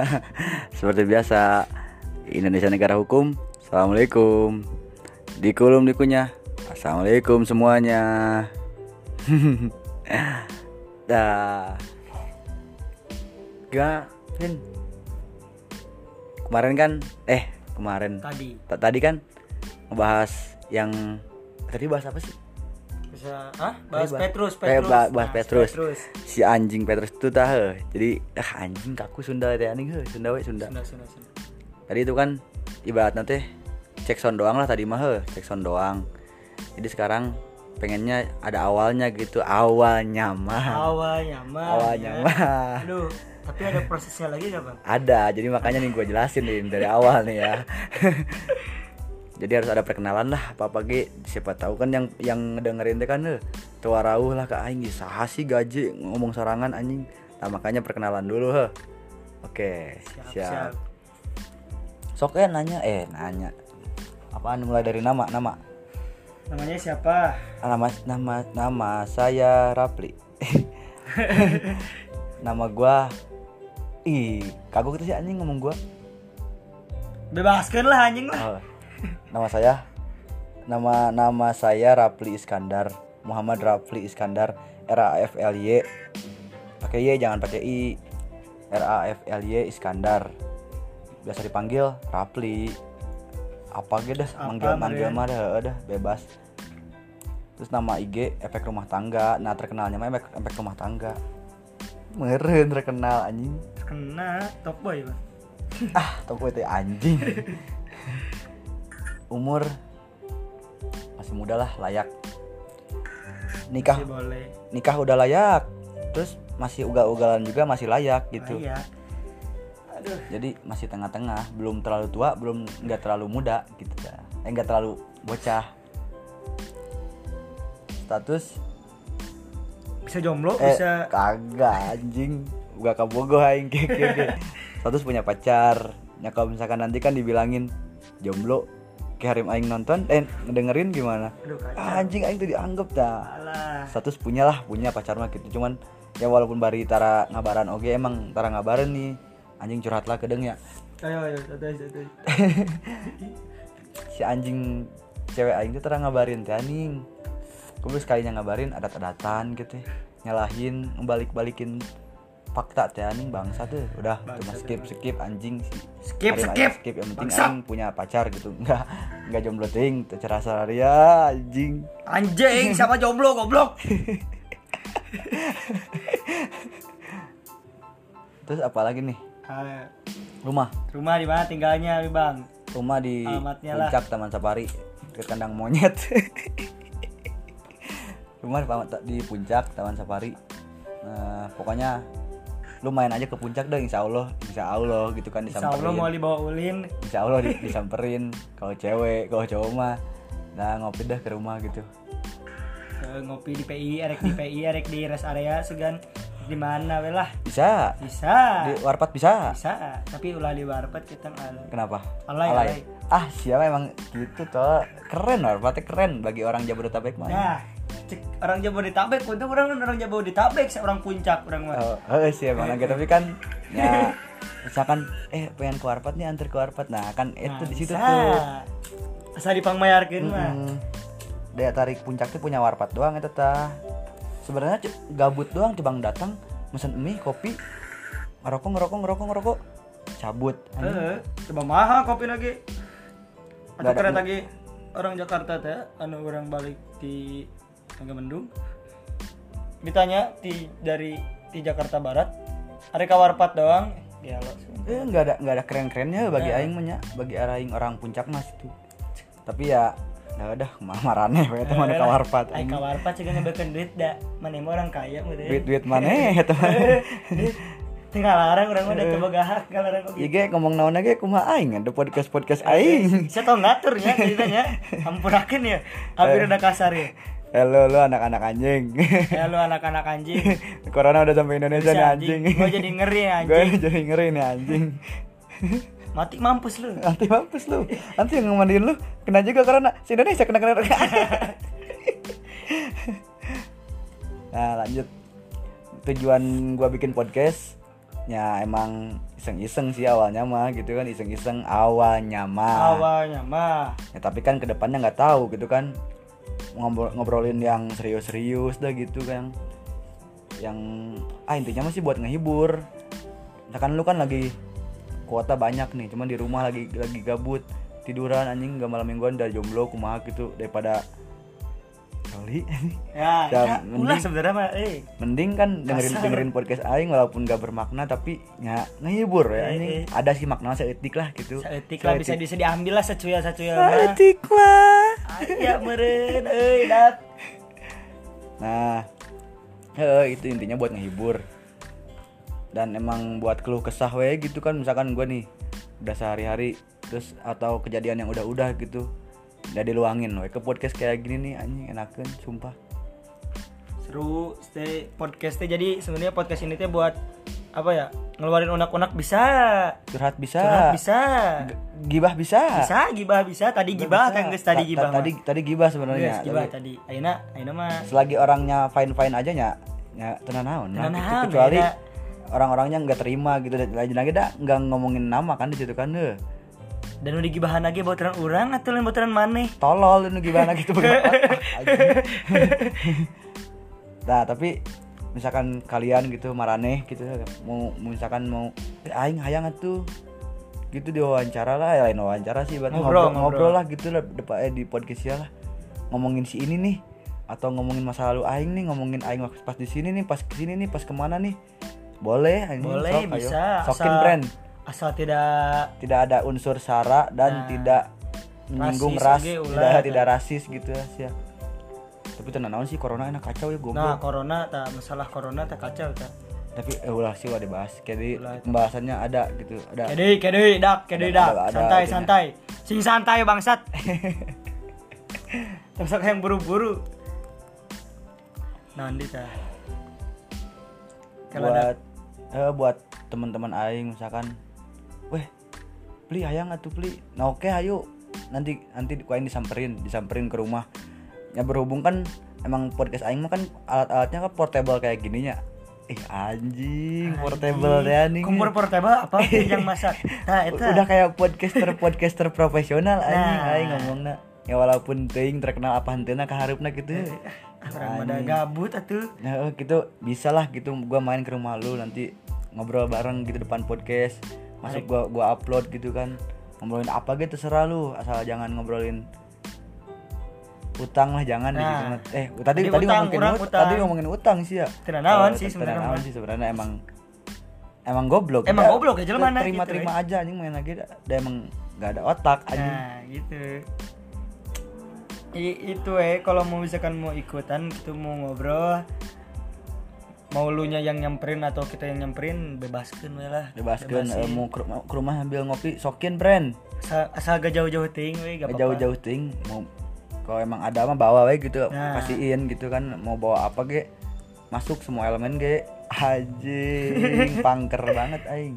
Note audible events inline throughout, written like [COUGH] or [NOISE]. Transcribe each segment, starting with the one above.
[LAUGHS] seperti biasa Indonesia negara hukum. Assalamualaikum. Di kolom dikunya. Assalamualaikum semuanya. [LAUGHS] Dah. Gak, Vin. Kemarin kan, eh kemarin tadi Ta- tadi kan ngebahas yang tadi bahas apa sih? Bisa ah bahas bahas- Petrus eh, Petrus bah- bahas Nah, Petrus. Petrus Si anjing Petrus itu tah. heuh. Jadi ah anjing kaku Sunda teh anjing heuh. Sunda we Sunda. Sunda Sunda Sunda Tadi itu kan ibaratnya teh cek sound doang lah tadi mah cek sound doang. Jadi sekarang pengennya ada awalnya gitu, awalnya mah. awalnya mah Awalnya ya. mah. aduh tapi ada prosesnya lagi nggak bang Ada, jadi makanya nih gue jelasin nih dari awal nih ya. [LAUGHS] jadi harus ada perkenalan lah apa apa ge siapa tahu kan yang yang ngedengerin teh kan eh tua rauh lah ke aing saha sih gaji ngomong sorangan anjing. Nah makanya perkenalan dulu heh. Oke, siap, siap. siap. Sok eh nanya eh nanya. Apaan mulai dari nama nama namanya siapa Ah, nama nama nama saya Rapli. [LAUGHS] nama gua Ih, kagok itu sih anjing ngomong gua. bebaskan lah anjing lah Oh, nama saya? Nama nama saya Rapli Iskandar. Muhammad Rapli Iskandar. R A F L Y. Pakai Y jangan pakai I. R A F L Y Iskandar. Biasa dipanggil Rapli apa gitu dah? Manggil manggil mah dah heuh dah bebas. Terus nama IG efek rumah tangga. Nah terkenalnya mah efek, efek rumah tangga. Meren terkenal anjing. Kena top boy bang ah toko itu anjing [LAUGHS] umur masih muda lah layak. Nikah Masih boleh. nikah udah layak terus masih ugal-ugalan juga masih layak gitu. Iya aduh. Jadi masih tengah-tengah belum terlalu tua belum nggak terlalu muda gitu dah. Eh nggak terlalu bocah. Status? Bisa jomblo eh bisa kagak anjing. Gak kabogoh aing. [LAUGHS] Status punya pacar. Ya kalau misalkan nanti kan dibilangin jomblo kayak harim aing nonton eh ngedengerin gimana? Aduh ah, anjing aing tuh dianggap dah. Status punya lah punya pacar mah gitu. Cuman ya walaupun bari tara ngabaran oke emang tara ngabaran nih. Anjing curhat lah kedeng ya. Ayo ayo santai santai. [LAUGHS] Si anjing cewek aing tuh tara ngabarin teh anjing. Gue sekalinya ngabarin adat-adatan gitu nyalahin ngebalik-balikin fakta teh anjing bangsa tuh udah cuma skip skip anjing. Skip, Harim skip. skip yang penting Bangsa. aing punya pacar gitu. Enggak enggak jomblo ting tercerah sararia anjing. Anjing siapa jomblo goblok? Terus apalagi nih? Ah, rumah. rumah di mana tinggalnya bang? Rumah di Alamatnya lah. puncak Taman Safari dekat kandang monyet. [LAUGHS] Rumah di puncak Taman Safari. Nah pokoknya lu main aja ke puncak deh insya Allah insya Allah gitu kan Insya Allah disamperin. mau dibawa ulin. Insya Allah di- [LAUGHS] disamperin kalau cewek kalau cowok mah. Nah ngopi dah ke rumah gitu. Eh, ngopi di PI, erek di PI, erek di rest area segan. Di mana we lah? Bisa. Bisa. Di warpat bisa? Bisa. Tapi ulah di warpat kita al- kenapa? Alay, alay. ah siapa emang gitu toh keren warpatnya keren bagi orang Jabodetabek mah. Nah orang Jabodetabek untuk orang orang Jabodetabek seorang puncak orang mah Oh, oh sih emang lagi. Tapi kan ya misalkan eh pengen ke warpat nih antar ke warpat. Nah kan itu Nah, di situ tuh. Asal dipangmayarkeun mah. Mm, daya tarik puncak tuh punya warpat doang itu tah. Sebenarnya gabut doang cebang datang mesen mie kopi ngerokok ngerokok ngerokok ngerokok. Cabut Heeh, coba mahal kopi lagi. Atau ada- kereta lagi orang Jakarta teh anu orang balik di Megamendung ditanya di dari di Jakarta Barat ada kawarpat doang? Ya lo eh nggak ada nggak ada keren kerennya bagi Ya. aing mah nya bagi aing orang puncak mas itu tapi ya ya udah marane we teh mana ka warpat Ay anjing. kawarpat juga ngebekeun duit da mana emang orang kaya mah deh duit duit mana [LAUGHS] eta mah tinggal larang orang mah udah coba gahak ngalarang oke Iya ngomong naon ge kumaha aing ada podcast podcast aing. saya tau ngaturnya ceritanya? [LAUGHS] Ampurakeun ya hampir udah kasar ya Halo lu anak-anak anjing. [LAUGHS] lu anak-anak anjing [LAUGHS] Corona udah sampai Indonesia nih Bisa, anjing. Gua jadi ngeri ya, [LAUGHS] Gue anjing. jadi ngeri nih anjing. mati mampus lu Nanti mampus lu. Nanti yang ngemandiin lu kena juga corona. Si Indonesia kena kena. nah lanjut tujuan gua bikin podcast ya emang iseng-iseng sih awalnya mah gitu kan iseng-iseng awalnya mah awalnya mah ya tapi kan ke depannya nggak tahu gitu kan ngobrol ngobrolin yang serius-serius dah gitu kan. Yang ah intinya masih buat ngehibur. Misalkan lu kan lagi kuota banyak nih cuman di rumah lagi lagi gabut tiduran anjing gak malam mingguan dari jomblo kumaha gitu daripada kali. Ya, Ya, ya mending- ulah sebenarnya mah eh. mending kan dengerin Kasar. dengerin podcast aing walaupun gak bermakna tapi ya ngehibur ya Eh, ini eh. ada sih makna seetik lah gitu. Seetik lah bisa bisa diambil lah secuya secuya seetik mah aya meureun euy dat. Nah, eh, itu intinya buat ngehibur. Dan emang buat keluh kesah we gitu kan misalkan gue nih udah sehari-hari terus atau kejadian yang udah-udah gitu udah diluangin we ke podcast kayak gini nih anjing enakeun sumpah. seru stay podcast teh. Jadi sebenarnya podcast ini teh buat apa ya ngeluarin unak-unak bisa. Curhat bisa. curhat bisa. G- Gibah bisa. bisa gibah bisa. Tadi gibah kan geus tadi Ta- ta- gibah Tadi tadi gibah sebenarnya. gibah tadi. ayeuna ayeuna mah. Selagi orangnya fine-fine aja nya ya tenan naon. Kecuali orang-orangnya nggak terima gitu. Lagi lagi dah nggak ngomongin nama kan di situ kan deh dan udah gibahan lagi bautaran urang atau lain bautaran maneh? Tolol lu gimana gitu nah tapi misalkan kalian gitu maraneh gitu mau misalkan mau "Eh, aing hayang atuh. Gitu diwawancara lah ya lain wawancara sih berarti Ngobrol, ngobrol, ngobrol, ngobrol. lah gitu lah depan eh, di podcast ya lah. Ngomongin si ini nih atau ngomongin masa lalu aing nih ngomongin aing pas di sini nih pas ke sini nih pas ke mana nih. Boleh anjing, boleh sok, ayo. bisa sokin brand asal tidak tidak ada unsur sara dan Nah, tidak menyinggung ras tidak ya. tidak rasis gitu ya sih tapi tenang naon sih corona enak kacau ya goblok. Nah corona tak masalah corona tak kacau tak tapi eh, ulah sih udah dibahas. Jadi pembahasannya ada gitu ada. Kede kede dak Ada- dak. ada- ada santai itunya. santai. Sing santai bangsat. [LAUGHS] Terus yang buru-buru. Nanti ada buat eh, buat teman-teman aing misalkan weh beli hayang atuh beli? Nah oke ayo. Nanti nanti ku aing disamperin disamperin ke rumah. Ya berhubung kan emang podcast aing mah kan alat-alatnya kan portable kayak gininya. Ih anjing portable ya nih kompor portable apa [LAUGHS] yang masak? Nah itu. Udah kayak podcaster podcaster profesional anjing Nah. aing ngomongna ya walaupun teuing terkenal apa hentena kaharupna gitu orang pada gabut atuh. Nah oh, gitu bisa lah gitu gua main ke rumah lu nanti ngobrol bareng gitu depan podcast masuk gua gua upload gitu kan. Ngobrolin apa gitu terserah lu. Asal jangan ngobrolin utang lah jangan Nah. gitu eh tadi Tadi tadi utang, ngomongin ut- utang. tadi ngomongin utang sih ya. Eh, sih sebenarnya sih sebenarnya. Emang emang goblok. Emang Udah, goblok ya, jelema na terima gitu, terima aja anjing main lagi. Udah emang nggak ada otak anjing. nah gitu. I- itu eh kalau mau misalkan mau ikutan gitu mau ngobrol mau lu nya yang nyamperin atau kita yang nyamperin bebaskan we lah. Bebaskeun Bebasin. eh, mau ke, rumah ambil ngopi sokin brand asal, asal gak jauh-jauh ting we gak jauh-jauh ting mau kalau emang ada mah bawa we gitu Nah. kasihin gitu kan mau bawa apa ge masuk semua elemen ge. Anjing [LAUGHS] pangker banget aing.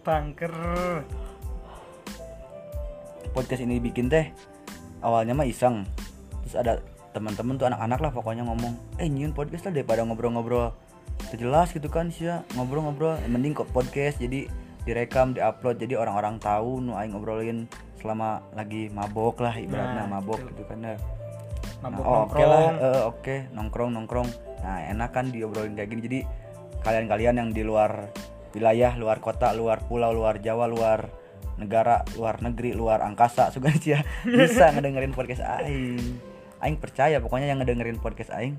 Pangker. Podcast ini bikin teh awalnya mah iseng. Terus ada teman-teman tuh anak-anak lah pokoknya ngomong eh nyun podcast lah daripada ngobrol-ngobrol. Itu jelas gitu kan sih ya ngobrol-ngobrol mending kok podcast jadi direkam diupload. Jadi orang-orang tahu nu aing ngobrolin selama lagi mabok lah ibaratnya Nah, mabok gitu. gitu kan ya Nah, oke lah. nongkrong. Eh, oke. Nongkrong nongkrong. Nah enak kan diobrolin kayak gini. Jadi kalian-kalian yang di luar wilayah luar kota luar pulau luar jawa luar negara luar negeri luar angkasa [LAUGHS] suka ya bisa ngedengerin podcast aing. Aing percaya pokoknya yang ngedengerin podcast aing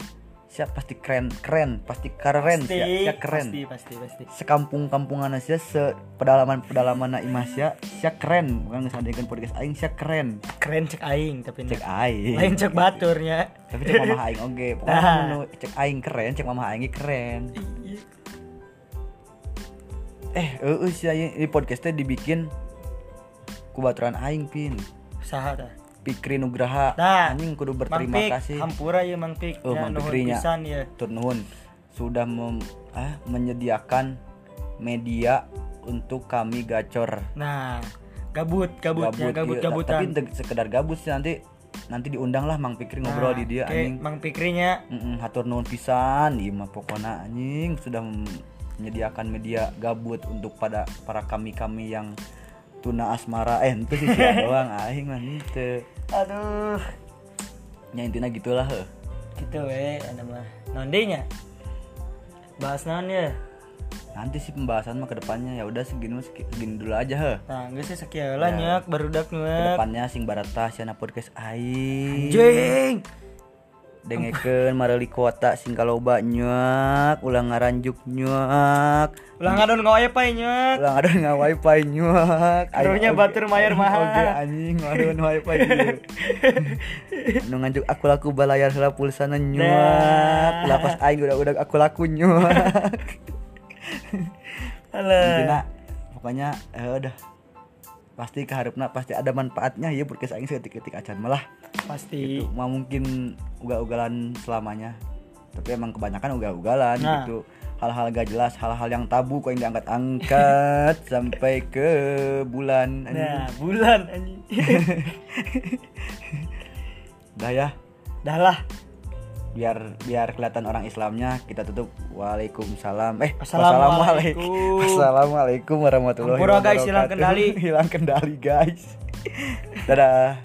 siap pasti keren keren pasti keren pasti, siap, siap keren. pasti pasti pasti. Sekampung kampungan aja se pedalaman pedalaman imas ya siap keren. Bukan ngesandekan podcast aing siap keren. Keren cek aing tapi cek aing. Lain cek baturnya. Tapi cek mama aing oke. [LAUGHS] Pokoknya Nah. menu cek aing keren cek mama aing keren. Eh eh sih aing ini podcastnya dibikin ku baturan aing pin. Usaha dah Pikri Nugraha. Nah, anjing kudu berterima kasih. hampura ya Mang Pik Oh, Ya, Mang nuhun Pikrinya. pisan ya Tur nuhun. Sudah mem- ah, menyediakan media untuk kami gacor. Nah gabut gabutnya gabut iya. gabutan tapi sekedar gabut sih nanti nanti diundang lah Mang Pikri ngobrol di dia Nah, kayak anjing. Mang Pikrinya Mm-mm, hatur nuhun pisan ieu mah pokona anjing. Sudah menyediakan media gabut untuk pada para kami-kami yang tuna asmara. Eh itu sih [LAUGHS] doang aing mah henteu. aduh. Nya intinya gitulah heuh. gitu we ada mah. Nondenya? Bahas naon ya? Nanti sih pembahasan mah ke depannya ya udah segini mah segi- segini dulu aja heuh. nah geus sih sakieu lah nyak. Barudak nyak. Ke depannya sing barata siana podcast aing. Jeng dengekeun mareli kuota sing kaloba nyak ulang ngaranjuk nyak ulah ngadon ngawae pae nyak ulang nggak wifi nyak Aduhnya Aing batur mayar mahal. oge anjing ngaduan wifi ieu. nu nganjuk aku laku balayar heula pulsana nyak lapas aing udah udah aku laku nyak alah pokoknya eh, udah. Pasti keharapna pasti ada manfaatnya ya podcast aing seketik-ketik acan malah pasti. Itu mah mungkin ugal-ugalan selamanya. Tapi emang kebanyakan ugal-ugalan Nah. gitu. Hal-hal gak jelas hal-hal yang tabu kok yang diangkat-angkat [LAUGHS] sampai ke bulan anjing. nah bulan anjing. [LAUGHS] Udah ya. Dah lah. Biar biar kelihatan orang Islamnya kita tutup. Waalaikumsalam. Eh Assalamualaikum. wassalamualaikum. Warahmatullahi Ampura, guys, wabarakatuh. hilang kendali. [LAUGHS] hilang kendali guys. Dadah